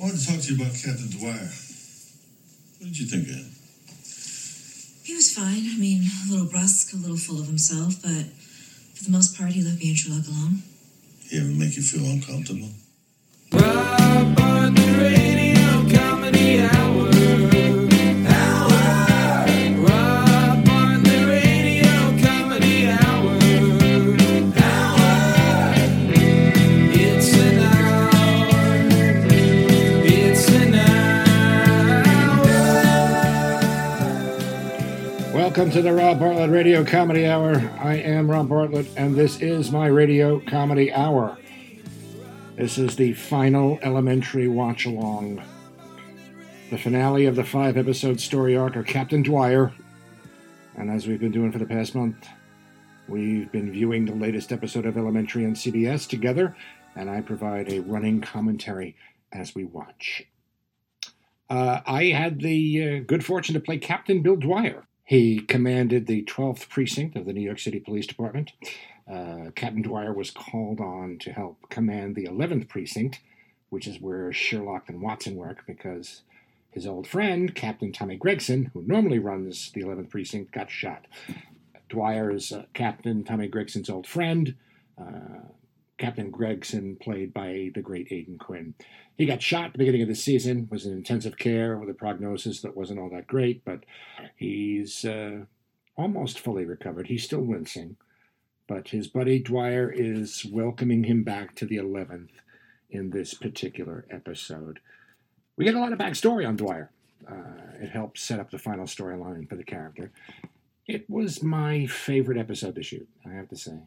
I wanted to talk to you about Captain Dwyer. What did you think of him? He was fine. I mean, a little brusque, a little full of himself, but for the most part, he left me and Sherlock alone. He ever make you feel uncomfortable? Welcome to the Rob Bartlett Radio Comedy Hour. I am Rob Bartlett, and this is my Radio Comedy Hour. This is the final elementary watch along. The finale of the five episode story arc of Captain Dwyer. And as we've been doing for the past month, we've been viewing the latest episode of Elementary on CBS together, and I provide a running commentary as we watch. Uh, I had the uh, good fortune to play Captain Bill Dwyer. He commanded the 12th precinct of the New York City Police Department. Uh, Captain Dwyer was called on to help command the 11th precinct, which is where Sherlock and Watson work, because his old friend, Captain Tommy Gregson, who normally runs the 11th precinct, got shot. Dwyer is uh, Captain Tommy Gregson's old friend. Uh, Captain Gregson, played by the great Aidan Quinn. He got shot at the beginning of the season, was in intensive care with a prognosis that wasn't all that great, but he's uh, almost fully recovered. He's still wincing, but his buddy Dwyer is welcoming him back to the 11th in this particular episode. We get a lot of backstory on Dwyer. Uh, it helps set up the final storyline for the character. It was my favorite episode to shoot, I have to say.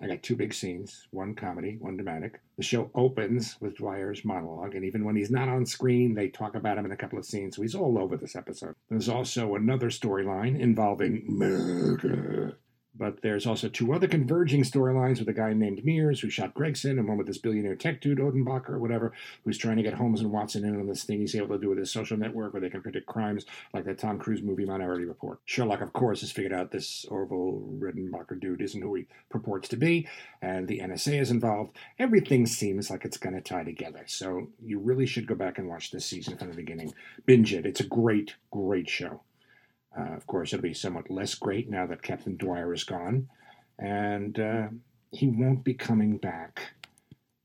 I got two big scenes, one comedy, one dramatic. The show opens with Dwyer's monologue, and even when he's not on screen, they talk about him in a couple of scenes, so he's all over this episode. There's also another storyline involving murder. But there's also two other converging storylines with a guy named Mears who shot Gregson, and one with this billionaire tech dude, Odenbacher or whatever, who's trying to get Holmes and Watson in on this thing he's able to do with his social network where they can predict crimes like that Tom Cruise movie Minority Report. Sherlock, of course, has figured out this Orville Redenbacher dude isn't who he purports to be, and the NSA is involved. Everything seems like it's going to tie together. So you really should go back and watch this season from the beginning. Binge it. It's a great, great show. Uh, of course, it'll be somewhat less great now that Captain Dwyer is gone, and uh, he won't be coming back.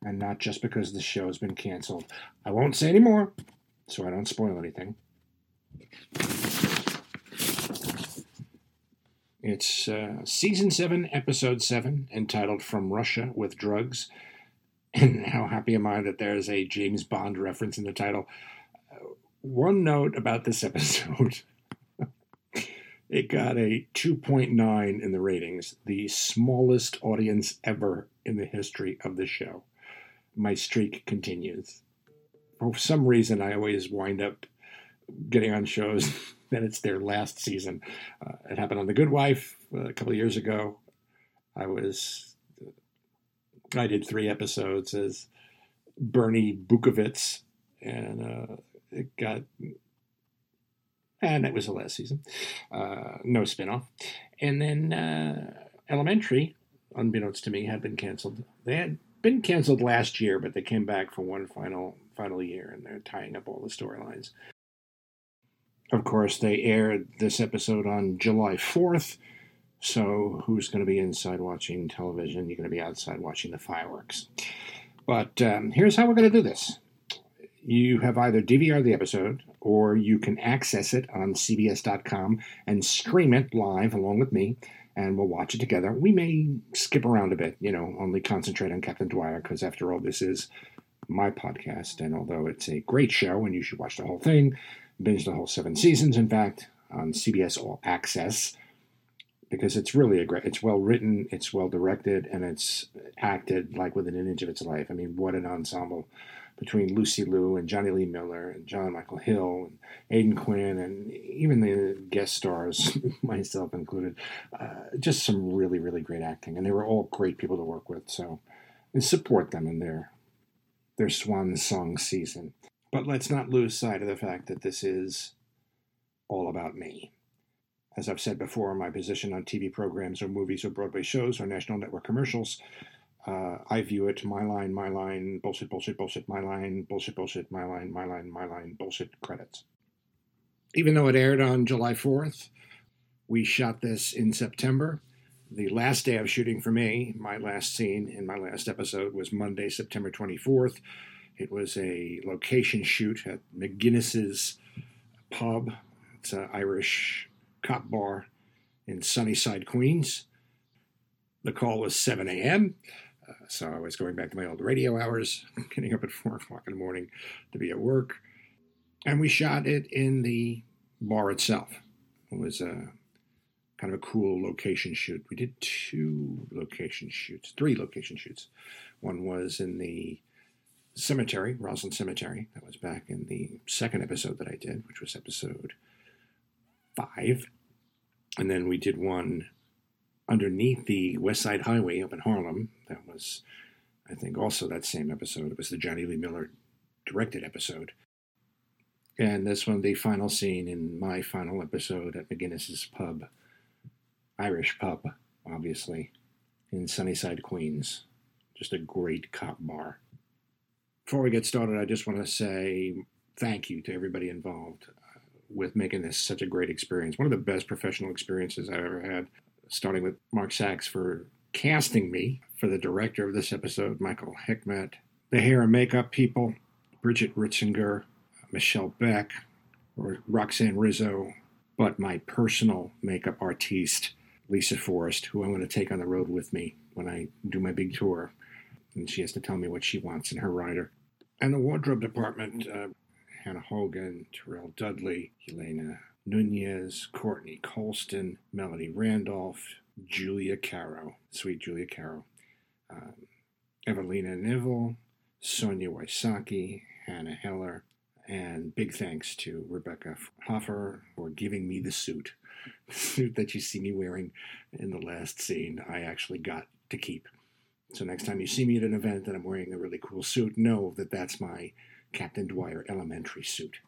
And not just because the show has been canceled. I won't say any more, so I don't spoil anything. It's uh, season 7, episode 7, entitled From Russia with Drugs. And how happy am I that there's a James Bond reference in the title. Uh, one note about this episode. It got a 2.9 in the ratings, the smallest audience ever in the history of the show. My streak continues. For some reason, I always wind up getting on shows that it's their last season. Uh, it happened on The Good Wife uh, a couple of years ago. I was, I did three episodes as Bernie Bukovitz, and uh, it got and that was the last season. Uh, no spinoff. And then uh, Elementary, unbeknownst to me, had been canceled. They had been canceled last year, but they came back for one final final year, and they're tying up all the storylines. Of course, they aired this episode on July 4th. So, who's going to be inside watching television? You're going to be outside watching the fireworks. But um, here's how we're going to do this you have either DVR the episode or you can access it on CBS.com and stream it live along with me, and we'll watch it together. We may skip around a bit, you know, only concentrate on Captain Dwyer because, after all, this is my podcast. And although it's a great show and you should watch the whole thing, binge the whole seven seasons, in fact, on CBS All Access. Because it's really a great, it's well written, it's well directed, and it's acted like within an inch of its life. I mean, what an ensemble between Lucy Liu and Jonny Lee Miller and Jon Michael Hill and Aidan Quinn and even the guest stars, myself included. Uh, just some really, really great acting, and they were all great people to work with. So, support them in their their swan song season. But let's not lose sight of the fact that this is all about me. As I've said before, my position on TV programs or movies or Broadway shows or national network commercials Uh, I view it my line, my line, bullshit, bullshit, bullshit, my line, bullshit, bullshit, my line, my line, my line, bullshit credits. Even though it aired on July 4th, we shot this in September. The last day of shooting for me, my last scene in my last episode was Monday, September 24th. It was a location shoot at McGinnis's Pub. It's an Irish cop bar in Sunnyside, Queens. The call was 7 a.m., uh, so I was going back to my old radio hours, getting up at 4 o'clock in the morning to be at work. And we shot it in the bar itself. It was a kind of a cool location shoot. We did two location shoots, three location shoots. One was in the cemetery, Roslyn Cemetery. That was back in the second episode that I did, which was episode five. And then we did one underneath the West Side Highway up in Harlem. That was, I think, also that same episode. It was the Jonny Lee Miller directed episode. And this one, the final scene in my final episode at McGinnis's Pub, Irish pub, obviously, in Sunnyside, Queens. Just a great cop bar. Before we get started, I just want to say thank you to everybody involved uh, with making this such a great experience. One of the best professional experiences I've ever had, starting with Mark Saks for casting me for the director of this episode, Michael Hickmet, the hair and makeup people, Bridget Ritzinger, Michelle Beck, or Roxanne Rizzo, but my personal makeup artiste, Lisa Forrest, who I'm going to take on the road with me when I do my big tour. And she has to tell me what she wants in her rider. And the wardrobe department, uh, Hannah Hogan, Terrell Dudley, Helena Nunez, Courtney Colston, Melody Randolph, Julia Caro, sweet Julia Caro, um, Evelina Nivel, Sonia Wysocki, Hannah Heller, and big thanks to Rebecca Hoffer for giving me the suit. The suit that you see me wearing in the last scene, I actually got to keep. So next time you see me at an event and I'm wearing a really cool suit, know that that's my Captain Dwyer elementary suit.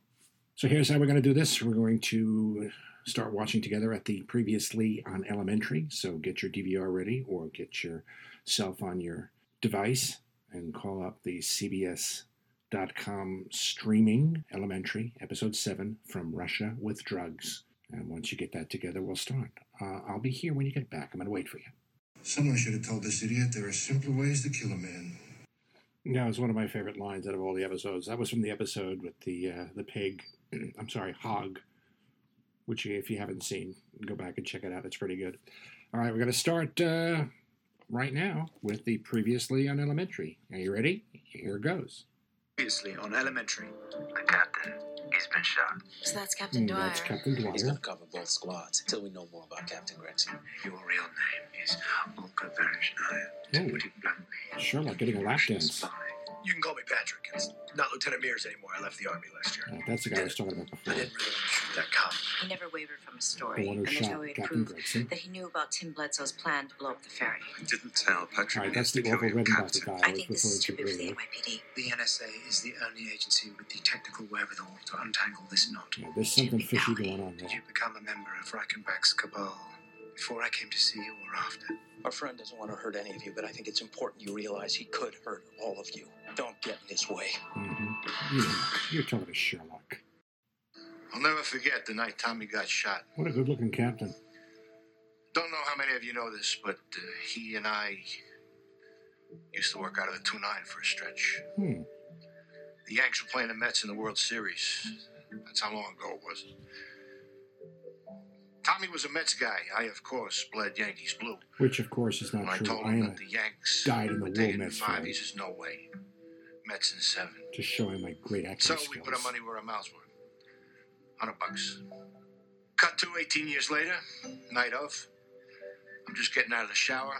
So here's how we're going to do this. We're going to start watching together at the previously on elementary. So get your DVR ready or get yourself on your device and call up the CBS.com streaming elementary episode 7 from Russia with drugs. And once you get that together, we'll start. Uh, I'll be here when you get back. I'm going to wait for you. Someone should have told this idiot there are simpler ways to kill a man. That was one of my favorite lines out of all the episodes. That was from the episode with the uh, the pig. I'm sorry, hog. Which, if you haven't seen, go back and check it out. It's pretty good. All right, we're going to start uh, right now with the previously on elementary. Are you ready? Here it goes. Previously on Elementary. The captain, he's been shot. So that's Captain Mm, Dwyer. That's Captain He's going to cover both squads until we know more about Captain Gregson. Your real name is Olga Bereshnaya. Oh. To put it bluntly, Sherlock getting a lap dance. spy. You can call me Patrick. It's not Lieutenant Mears anymore. I left the Army last year. That's the guy I was talking about I didn't really want to shoot that cop. He never wavered from his The story, one and who there's no shot way to Captain prove that he knew about Tim Bledsoe's plan to blow up the ferry. I didn't tell Patrick All right, Mears that's the to kill Orville your Redenbacher captain. guy I I was think this is too big to for the. NYPD. The NSA is the only agency with the technical wherewithal to untangle this knot. Yeah, there's something fishy going on Did you become a member of Reichenbach's cabal before I came to see you or after? Our friend doesn't want to hurt any of you, but I think it's important you realize he could hurt all of you. Don't get in his way. hmm You, you're talking to Sherlock. I'll never forget the night Tommy got shot. What a good looking captain. Don't know how many of you know this, but uh, he and I used to work out of the 2 9 for a stretch. Hmm. The Yanks were playing the Mets in the World Series. That's how long ago it was. Tommy was a Mets guy. I, of course, bled Yankees blue. Which, of course, is When not I true. told I him am that the Yanks died in the taking Mets five, he says, no way. Mets in seven. just showing my great acting So skills. we put our money where our mouths were. 100 bucks. Cut to 18 years later, night of. I'm just getting out of the shower.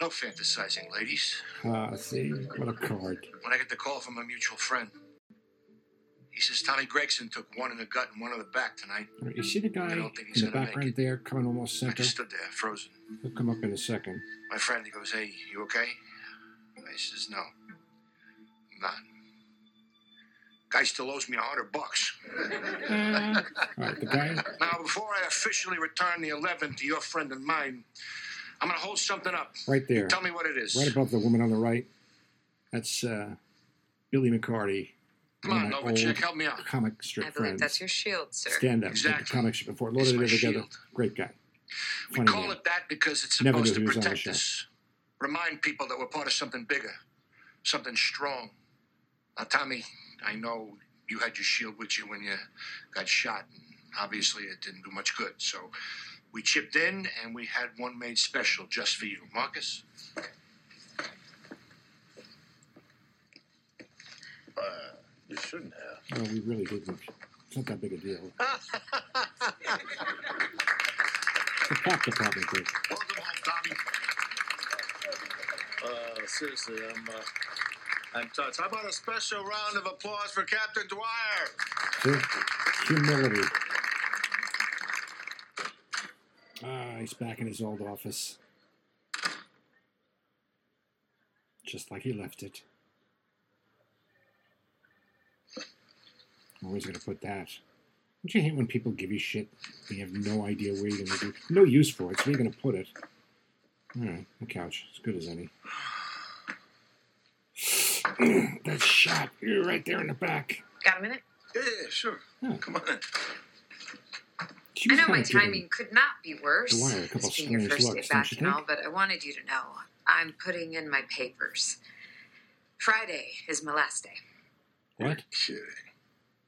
No fantasizing, ladies. Ah, see, what a card. When I get the call from a mutual friend, says Tommy Gregson took one in the gut and one in the back tonight. Right, you see the guy I in don't think he's the gonna make background it. there, coming almost center. I just stood there, frozen. He'll come up in a second. My friend, he goes, Hey, you okay? I says, No. I'm not. Guy still owes me a hundred bucks. All right, the guy. Now, before I officially return the 11 to your friend and mine, I'm going to hold something up. Right there. Tell me what it is. Right above the woman on the right. That's uh, Billy McCarty. Come one on, of my Novacek, old help me out. Comic strip I believe friends. that's your shield, sir. Stand up. Exactly. Comic strip before. It's Loaded my it together. shield. Great guy. We Funny call man. it that because it's Never supposed knew to he was on the protect us, remind people that we're part of something bigger, something strong. Now, Tommy, I know you had your shield with you when you got shot, and obviously it didn't do much good. So we chipped in and we had one made special just for you. Marcus? Uh, you shouldn't have. Well, we really didn't. It's not that big a deal. The prop department did. Welcome home, Tommy. Uh, seriously, I'm, uh, I'm touched. How about a special round of applause for Captain Dwyer? Humility. Ah, he's back in his old office. Just like he left it. Where's he going to put that? Don't you hate when people give you shit and you have no idea where you're going to do No use for it, so where are going to put it? Alright, the couch. As good as any. that shot. You're right there in the back. Got a minute? Yeah, yeah, sure. Yeah. Come on. She I know my timing could not be worse. Dwyer a couple This being your first day back you and all, but I wanted you to know I'm putting in my papers. Friday is my last day. What?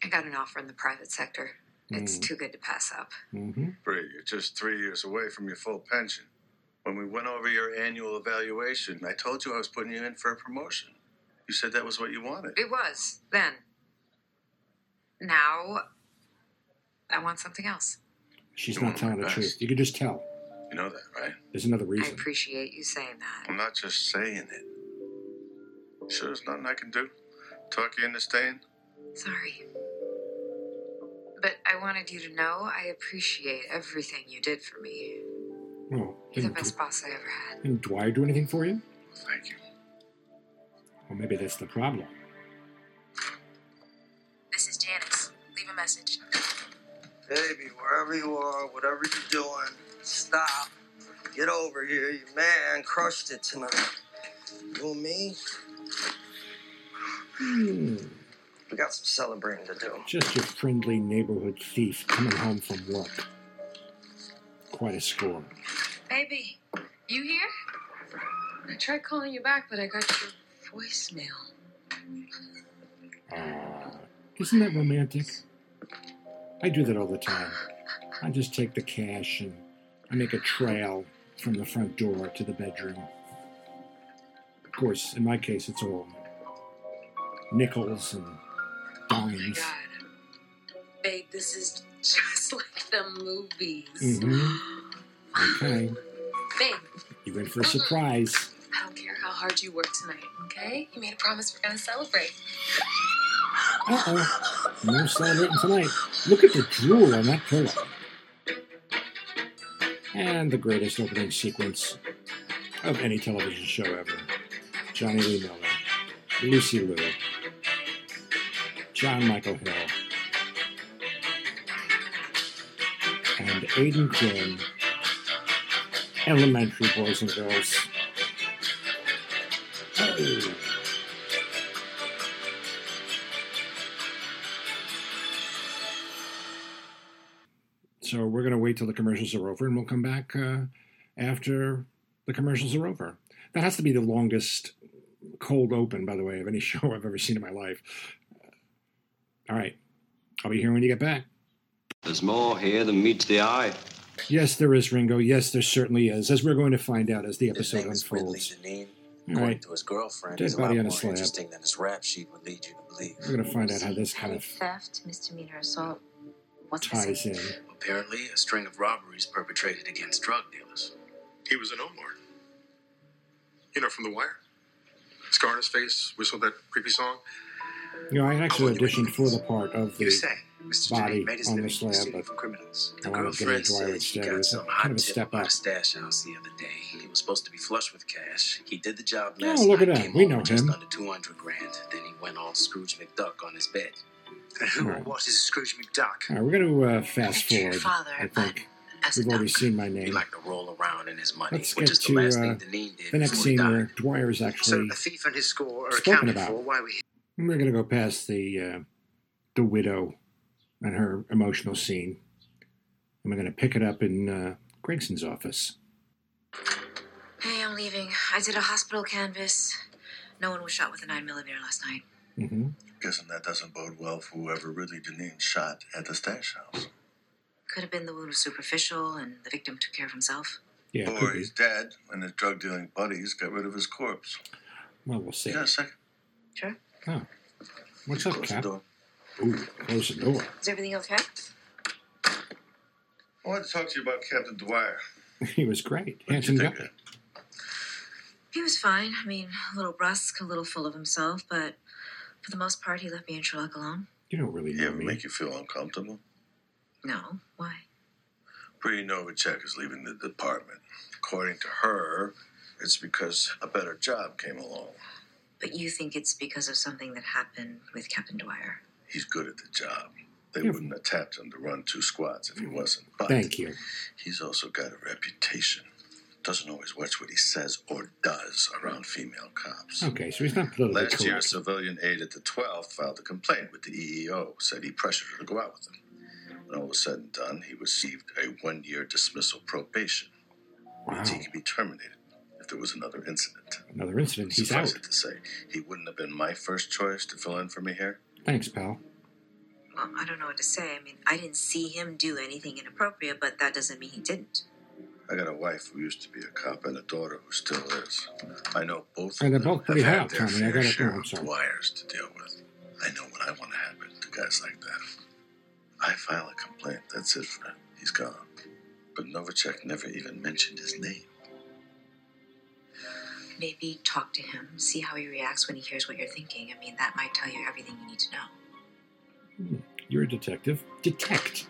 Kidding. I got an offer in the private sector. It's Mm. too good to pass up. Mm-hmm. Bree, you're just three years away from your full pension. When we went over your annual evaluation, I told you I was putting you in for a promotion. You said that was what you wanted. It was then. Now, I want something else. She's You not want telling my the best. truth. You can just tell. You know that, right? There's another reason. I reason. appreciate you saying that. I'm not just saying it. Sure, there's nothing I can do. Talk you into staying? Sorry. But I wanted you to know I appreciate everything you did for me. Oh, You're the didn't, best boss I ever had. didn't Dwyer do anything for you? Thank you. Well, maybe that's the problem. This is Janice. Leave a message. Baby, wherever you are, whatever you're doing, stop. Get over here. Your man crushed it tonight. You and me, Hmm, we got some celebrating to do. just your friendly neighborhood thief coming home from work. Quite a score. Baby, you here? I tried calling you back, but I got your voicemail. Ah, isn't that romantic? I do that all the time. I just take the cash and I make a trail from the front door to the bedroom. Of course, in my case, it's all nickels and Oh my god. Babe, this is just like the movies. Mhm. Okay, Babe, you in for a surprise. I don't care how hard you work tonight, okay? You made a promise we're gonna celebrate. Uh oh, no celebrating tonight. Look at the drool on that pillow. And the greatest opening sequence of any television show ever. Jonny Lee Miller, Lucy Liu, Jon Michael Hill, and Aidan Quinn, elementary boys and girls. Oh. So we're going to wait till the commercials are over, and we'll come back uh, after the commercials are over. That has to be the longest cold open, by the way, of any show I've ever seen in my life. All right, I'll be here when you get back. There's more here than meets the eye. Yes, there is, Ringo. Yes, there certainly is, as we're going to find out as the His episode name is Ridley unfolds. Janine. All According right, to his girlfriend, Dead he's a body lot on a more slab. interesting than his rap sheet would lead you to believe. we're going to find out how this kind of theft, misdemeanor assault. What's ties in. Apparently, a string of robberies perpetrated against drug dealers. He was in Omar. You know, from The Wire. Scar on his face, whistled that creepy song. You know, I actually auditioned for the part of the saying, body Janine made his on the slab, stealing but from criminals. I wanted to get into Dwyer he instead. It got was some kind hot of a step about up. a stash house the other day. He was supposed to be flush with cash. He did the job Oh, last look at that. Came We know with just him. under 200 grand. Then he went all Scrooge McDuck on his bed. Who Right. or what is Scrooge McDuck? All right, we're going to uh, fast Picture forward, father, I think. We've a already seen my He name. liked to roll around in his money, Let's which get is the to last uh, thing Deneen did the next scene where Dwyer is actually So actually. a thief and his score are spoken accounted about. for. Why we here? We're going to go past the uh, the widow and her emotional scene, and we're going to pick it up in uh, Gregson's office. Hey, I'm leaving. I did a hospital canvas. No one was shot with a 9mm last night. Mm-hmm. Guessing that doesn't bode well for whoever really Deneen shot at the stash house. Could have been the wound was superficial and the victim took care of himself. Yeah, or could be. he's dead and his drug dealing buddies got rid of his corpse. Well, we'll see. You got a second? Sure. Oh. What's up, Close the door. Ooh, close the door. Is everything okay? I wanted to talk to you about Captain Dwyer. he was great. What did Handsome guy. think of him? He was fine. I mean, a little brusque, a little full of himself, but for the most part, he left me and Sherlock alone. You don't really know ever me. make you feel uncomfortable? No. Why? Bree Novacek is leaving the department. According to her, it's because a better job came along. But you think it's because of something that happened with Captain Dwyer. He's good at the job. They Yeah. wouldn't attach him to run two squads if he mm-hmm. wasn't. But Thank you. he's also got a reputation. Doesn't always watch what he says or does around female cops. Okay, so he's not politically Last year, a civilian aide at the 12th filed a complaint with the EEO, said he pressured her to go out with him. When all was said and done, he received a one year dismissal probation. Wow. He could be terminated if there was another incident. Another incident. He's out. Suffice it to say, he wouldn't have been my first choice to fill in for me here. Thanks, pal. Well, I don't know what to say. I mean, I didn't see him do anything inappropriate, but that doesn't mean he didn't. I got a wife who used to be a cop and a daughter who still is. I know both And they're of them both pretty have hot, had their Tommy. I fair gotta share go, I'm of sorry. wires to deal with. I know what I want to happen to guys like that. I file a complaint, that's it for him. He's gone. But Novacek never even mentioned his name. Maybe talk to him, see how he reacts when he hears what you're thinking. I mean, that might tell you everything you need to know. Hmm, you're a detective. Detect.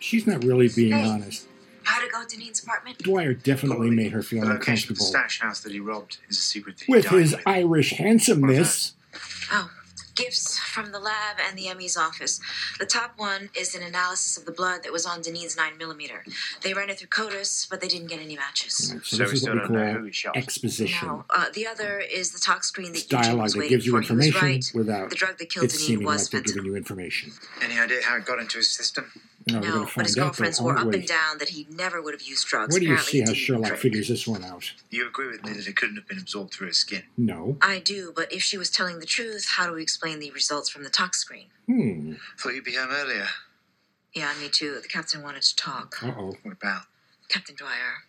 She's not really being Hey. honest. How to go to Dean's apartment? Dwyer definitely made her feel The location the uncomfortable stash house that he robbed is a secret that he with died his with. Irish handsomeness. Oh, gifts from the lab and the ME's office. The top one is an analysis of the blood that was on Denise's 9mm. They ran it through CODIS, but they didn't get any matches. Alright, so, So this we is what we don't know call who he shot. exposition. No, uh, the other is the tox screen that It's Eugene dialogue was that waiting gives you for. He was information right. without The drug that killed it Deneen seeming was like they're fentanyl. giving you information. Any idea how it got into his system? No, we're No, but his out. girlfriends though, swore up and down that he never would have used drugs. Where do you Apparently see how Sherlock drink. figures this one out? You agree with me that it couldn't have been absorbed through his skin. No. I do, but if she was telling the truth, how do we explain the results from the tox screen? Hmm. Thought you'd be home earlier. Yeah, me too. The captain wanted to talk. Uh oh. What about? Captain Dwyer.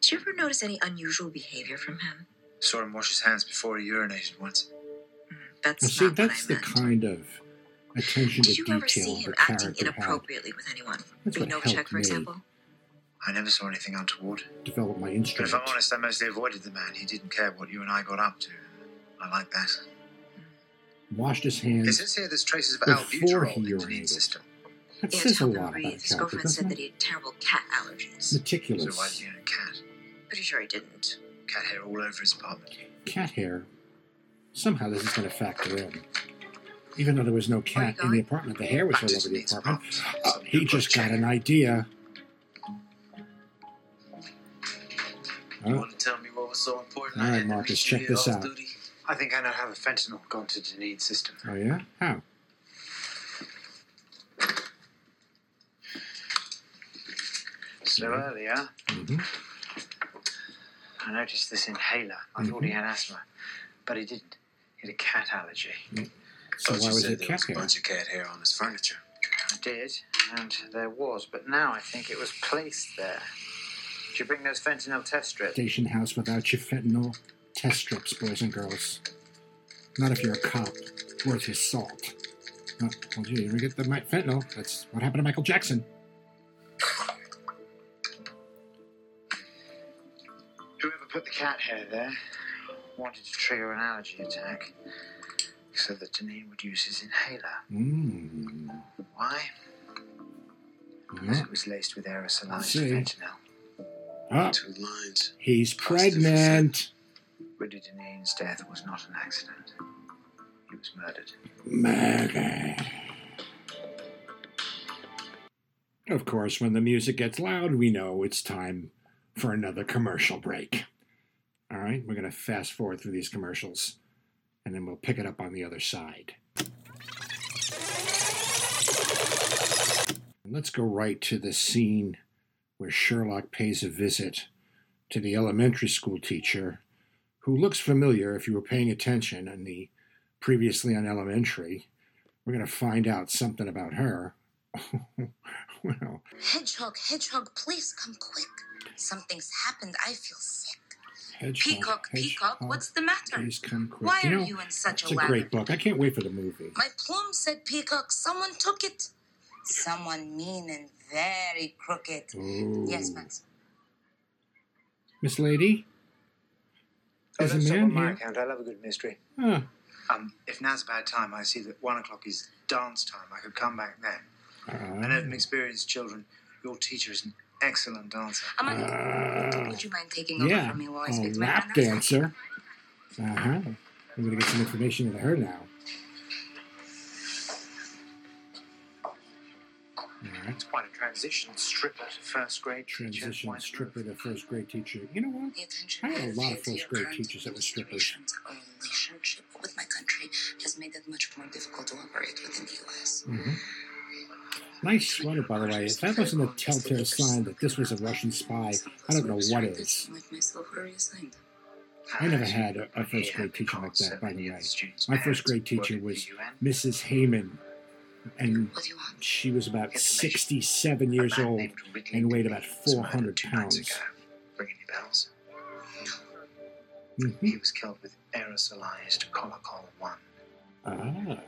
Did you ever notice any unusual behavior from him? Saw him wash his hands before he urinated once. That's Well, see, not that's the what I meant. kind of attention Did to you ever see him acting character had inappropriately with anyone? That's Lee what Novacek, for example? I never saw anything untoward. develop my But if. I'm honest, I mostly avoided the man. He didn't care what you and I got up to. I like that. Washed his It hands. says here there's traces of before albuterol he in urinated. Deneen's system. That He had says a lot about breathe. a His girlfriend said that he had terrible cat allergies. Meticulous. So why did he own a cat? Pretty sure he didn't. Cat hair all over his apartment. Cat hair. Somehow this is going to factor in. Even though there was no cat in the apartment, the hair was all over the apartment. Uh, he just got an idea. You want to tell me what was so important? All I right, Marcus, check this out. I think I know how the fentanyl got to Deneen's system. oh yeah? How? So Yeah. earlier, hmm I noticed this inhaler. I thought he had asthma, but he didn't. He had a cat allergy. So Thought why you was said it there cat was a bunch of cat hair on his furniture. I did, and there was, but now I think it was placed there. Did you bring those fentanyl test strips? Station house without your fentanyl test strips, boys and girls. Not if you're a cop. Worth your salt. Oh, well, gee, you get the fentanyl. That's what happened to Michael Jackson. Whoever put the cat hair there wanted to trigger an allergy attack so that Deneen would use his inhaler. Mmm. Why? Because Yeah. it was laced with aerosolized fentanyl. Ah. Two lines. he's pregnant. Ridley Deneen's death was not an accident. He was murdered. Murder. Of course, when the music gets loud, we know it's time for another commercial break. All right, we're going to fast forward through these commercials and then we'll pick it up on the other side. Let's go right to the scene where Sherlock pays a visit to the elementary school teacher who looks familiar if you were paying attention in the previously on elementary. We're going to find out something about her. well, Hedgehog, Hedgehog, please come quick. Something's happened. I feel sick. Hedgehog, Peacock, Peacock, what's the matter? please. Why You are know, you in such It's a a great book. I can't wait for the movie. My plume said Peacock. Someone took it. Someone mean and very crooked. Ooh. Yes, Max. Miss Lady? Oh, Is a that's man on my here? account. I love a good mystery. Ah, Um, if now's a bad time, I see that one o'clock is dance time. I could come back then. I know from experienced children, your teacher is an excellent dancer. ah. Would you mind taking over yeah, from me while I a speak to my lap dancer. Uh huh. I'm going to get some information out of her now. It's quite a transition. Stripper to first grade teacher. Transition stripper to first grade teacher. You know what? I had a lot of first grade teachers that were strippers. Our relationship with my country has made it much more difficult to operate within the U.S. hmm Nice sweater, by the way. If that wasn't a telltale sign that this was a Russian spy, I don't know what is. Like myself were reassigned. I never had a, a first grade teacher like that, by the way. My first grade teacher was Mrs. Heyman, and she was about 67 years old and weighed about 400 pounds. Ring any bells? Mhm. He was killed with aerosolized Kolokol 1. Ah,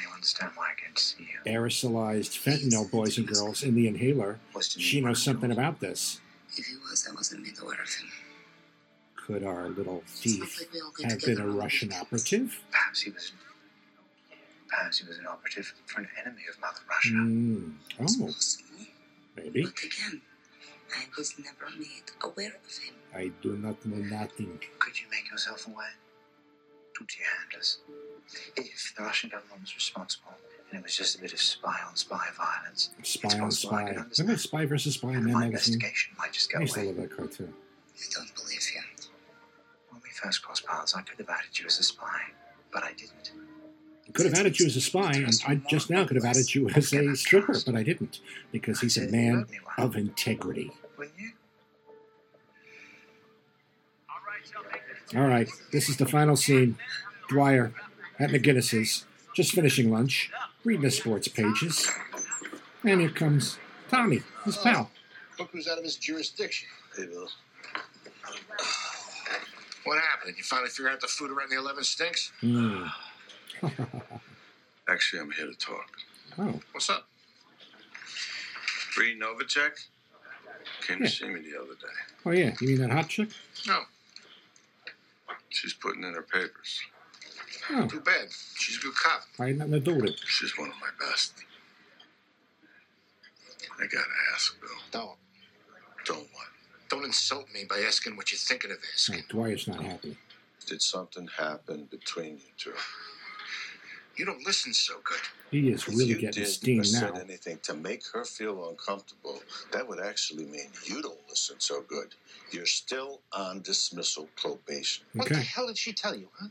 You understand why I came to see you. aerosolized fentanyl, boys and girls, in the inhaler. She knows something about this. If he was, I wasn't made aware of him. Could our little thief like we all get have been a Russian operative? Perhaps he was. Perhaps he was an operative for an enemy of Mother Russia. Mm. Oh, maybe. But again, I was never made aware of him. I do not know nothing. Could you make yourself aware? If the Russian government was responsible and it was just a bit of spy on spy violence, Spy it's on I spy. Remember. Spy versus Spy And Man my magazine? investigation might just I go used to away. love that cartoon. I don't believe you. When we first crossed paths, I could have added you as a spy, but I didn't. Could have added you as a spy, and I just now could have added you as a stripper, but I didn't because he's a man of integrity. Wouldn't you? All right, this is the final scene. Dwyer at McGinnis's, just finishing lunch, reading the sports pages. And here comes Tommy, his pal. Look who's out of his jurisdiction. Hey, Bill. What happened? You finally figure out the food around the 11 stinks? Hmm. Actually, I'm here to talk. oh, What's up? Bree Novacek came Yeah. to see me the other day. oh yeah, you mean that hot chick? No. She's putting in her papers. Oh, Too bad. She's a good cop. I ain't nothing to do with it. She's one of my best. I gotta ask, Bill. Don't. Don't what? Don't insult me by asking what you're thinking of asking. Right, Dwyer's not happy. Did something happen between you two? You don't listen so good. He is If really you getting did steam or said anything to make her feel uncomfortable, that would actually mean you don't listen so good. You're still on dismissal probation. What the hell did she tell you, huh?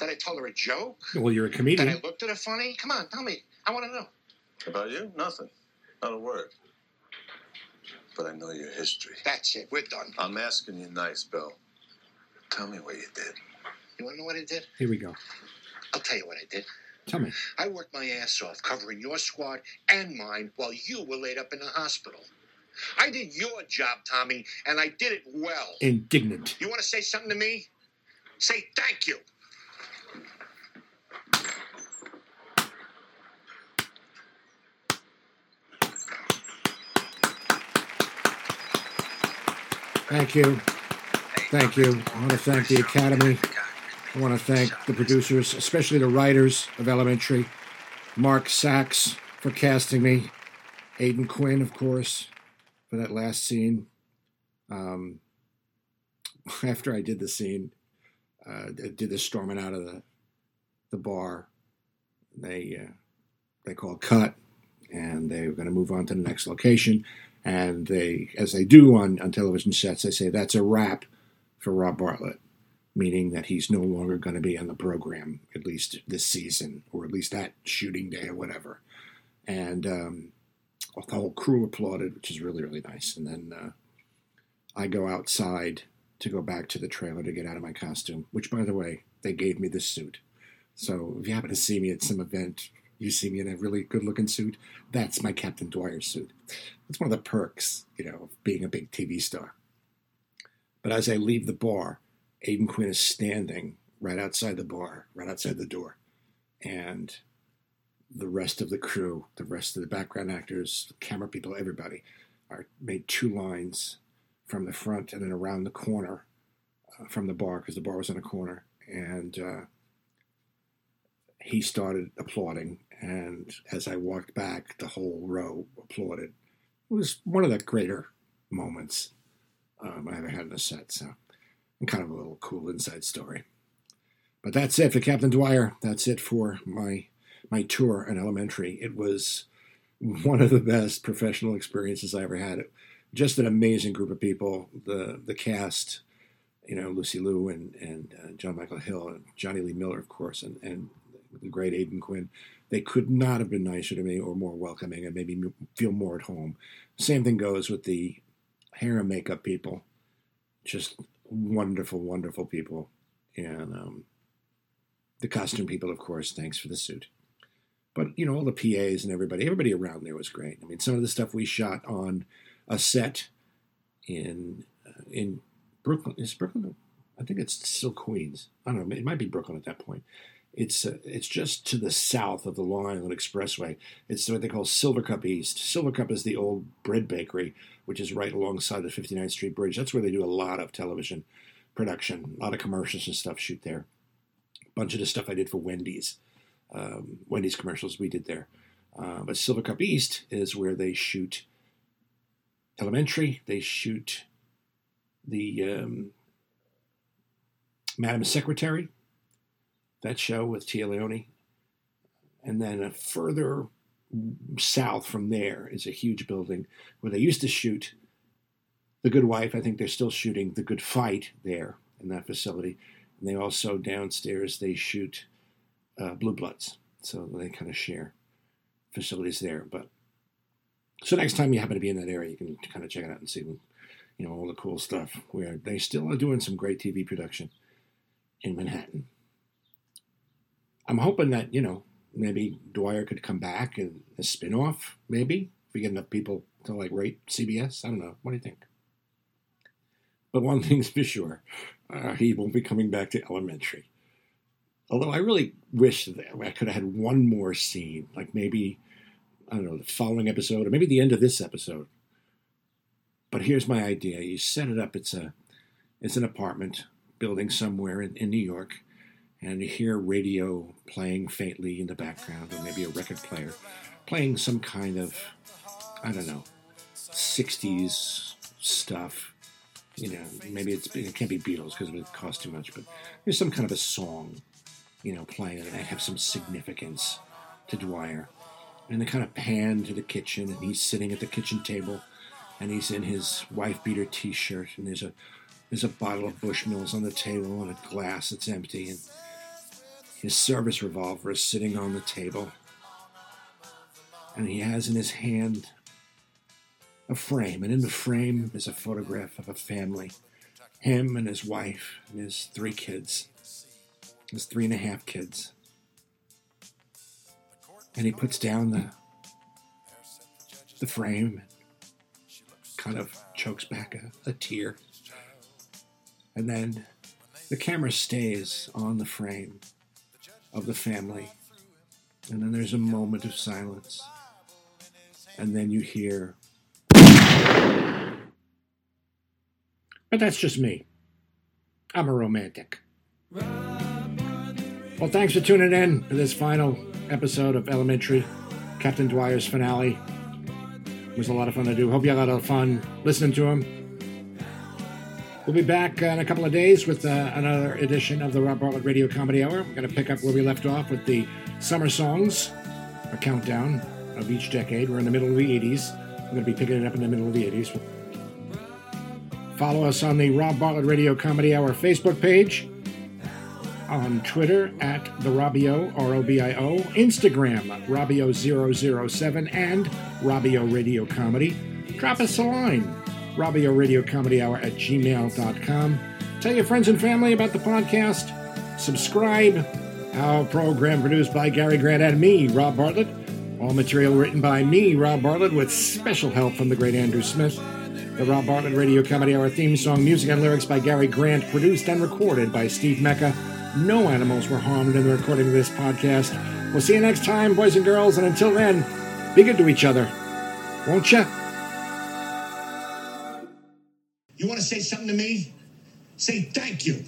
That I told her a joke? Well, you're a comedian. That I looked at her funny? Come on, tell me. I want to know. About you? Nothing. Not a word. But I know your history. That's it. We're done. I'm asking you nice, Bill. Tell me what you did. You want to know what I did? Here we go. I'll tell you what I did. Tell me. I worked my ass off covering your squad and mine while you were laid up in the hospital. I did your job, Tommy, and I did it well. Indignant. You want to say something to me? Say thank you. Thank you. Thank you. I want to thank the Academy. I want to thank the producers, especially the writers of Elementary, Mark Saks for casting me, Aidan Quinn, of course, for that last scene. Um, after I did the scene, uh, did the storming out of the the bar. They uh, they called cut, and they were going to move on to the next location. And they, as they do on, on television sets, they say that's a wrap for Rob Bartlett, meaning that he's no longer going to be on the program, at least this season, or at least that shooting day or whatever. And um, the whole crew applauded, which is really, really nice. And then uh, I go outside to go back to the trailer to get out of my costume, which, by the way, they gave me this suit. So if you happen to see me at some event, you see me in a really good looking suit, that's my Captain Dwyer suit. That's one of the perks, you know, of being a big TV star. But as I leave the bar, Aidan Quinn is standing right outside the bar, right outside the door. And the rest of the crew, the rest of the background actors, camera people, everybody, are made two lines from the front and then around the corner uh, from the bar because the bar was in a corner. And uh, he started applauding. And as I walked back, the whole row applauded. It was one of the greater moments um, I ever had in a set. So, and kind of a little cool inside story. But that's it for Captain Dwyer. That's it for my my tour in elementary. It was one of the best professional experiences I ever had. Just an amazing group of people. The the cast, you know, Lucy Liu and and uh, Jon Michael Hill and Jonny Lee Miller, of course, and and the great Aidan Quinn. They could not have been nicer to me or more welcoming and made me feel more at home. Same thing goes with the hair and makeup people. Just wonderful, wonderful people. And um, the costume people, of course, thanks for the suit. But, you know, all the PAs and everybody, everybody around there was great. I mean, some of the stuff we shot on a set in uh, in Brooklyn, is Brooklyn? I think it's still Queens. I don't know. It might be Brooklyn at that point. It's uh, it's just to the south of the Long Island Expressway. It's what they call Silvercup East. Silvercup is the old bread bakery, which is right alongside the 59th Street Bridge. That's where they do a lot of television production, a lot of commercials and stuff shoot there. A bunch of the stuff I did for Wendy's, um, Wendy's commercials we did there. Uh, but Silvercup East is where they shoot elementary. They shoot the um, Madam Secretary, that show with Téa Leoni. And then a further south from there is a huge building where they used to shoot The Good Wife. I think they're still shooting The Good Fight there in that facility. And they also downstairs they shoot uh, Blue Bloods, so they kind of share facilities there. But so next time you happen to be in that area, you can kind of check it out and see, you know, all the cool stuff. Where they still are doing some great TV production in Manhattan. I'm hoping that you know maybe Dwyer could come back and a spin-off, maybe if we get enough people to like rate CBS. I don't know. What do you think? But one thing's for sure, uh, he won't be coming back to Elementary. Although I really wish that I could have had one more scene, like maybe I don't know the following episode or maybe the end of this episode. But here's my idea: you set it up. It's a it's an apartment building somewhere in, in New York and you hear radio playing faintly in the background, or maybe a record player playing some kind of, I don't know, 60s stuff. You know, maybe it's, it can't be Beatles because it would cost too much, but there's some kind of a song, you know, playing that have some significance to Dwyer. And they kind of pan to the kitchen, and he's sitting at the kitchen table, and he's in his wife beater T-shirt, and there's a there's a bottle of Bushmills on the table and a glass that's empty, and his service revolver is sitting on the table. And he has in his hand a frame, and in the frame is a photograph of a family him and his wife and his three kids, his three and a half kids. And he puts down the, the frame, and kind of chokes back a, a tear. And then the camera stays on the frame of the family. And then there's a moment of silence. And then you hear. But that's just me. I'm a romantic. Well, thanks for tuning in to this final episode of Elementary, Captain Dwyer's finale. It was a lot of fun to do. Hope you had a lot of fun listening to him. We'll be back in a couple of days with uh, another edition of the Rob Bartlett Radio Comedy Hour. We're going to pick up where we left off with the summer songs, a countdown of each decade. We're in the middle of the 80s. We're going to be picking it up in the middle of the 80s. Follow us on the Rob Bartlett Radio Comedy Hour Facebook page, on Twitter at the Robio, R O B I O, Instagram, Robio007, and Robio Radio Comedy. Drop us a line, Robio Radio Comedy Hour at gmail.com. Tell your friends and family about the podcast. Subscribe. Our program produced by Gary Grant and me, Rob Bartlett. All material written by me, Rob Bartlett, with special help from the great Andrew Smith. The Rob Bartlett Radio Comedy Hour theme song, music and lyrics by Gary Grant, produced and recorded by Steve Mecca. No animals were harmed in the recording of this podcast. We'll see you next time, boys and girls, and until then, be good to each other. Won't ya? You want to say something to me? Say thank you.